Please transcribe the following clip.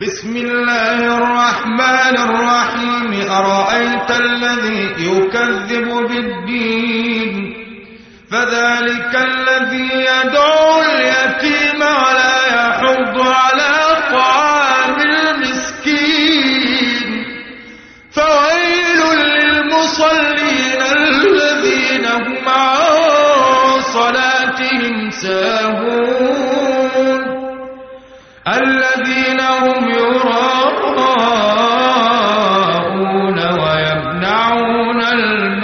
بسم الله الرحمن الرحيم. أرأيت الذي يكذب بالدين؟ فذلك الذي يدعو اليتيم ولا يحض على طعام المسكين. فويل للمصلين الذين هم عن صلاتهم ساهون. الماء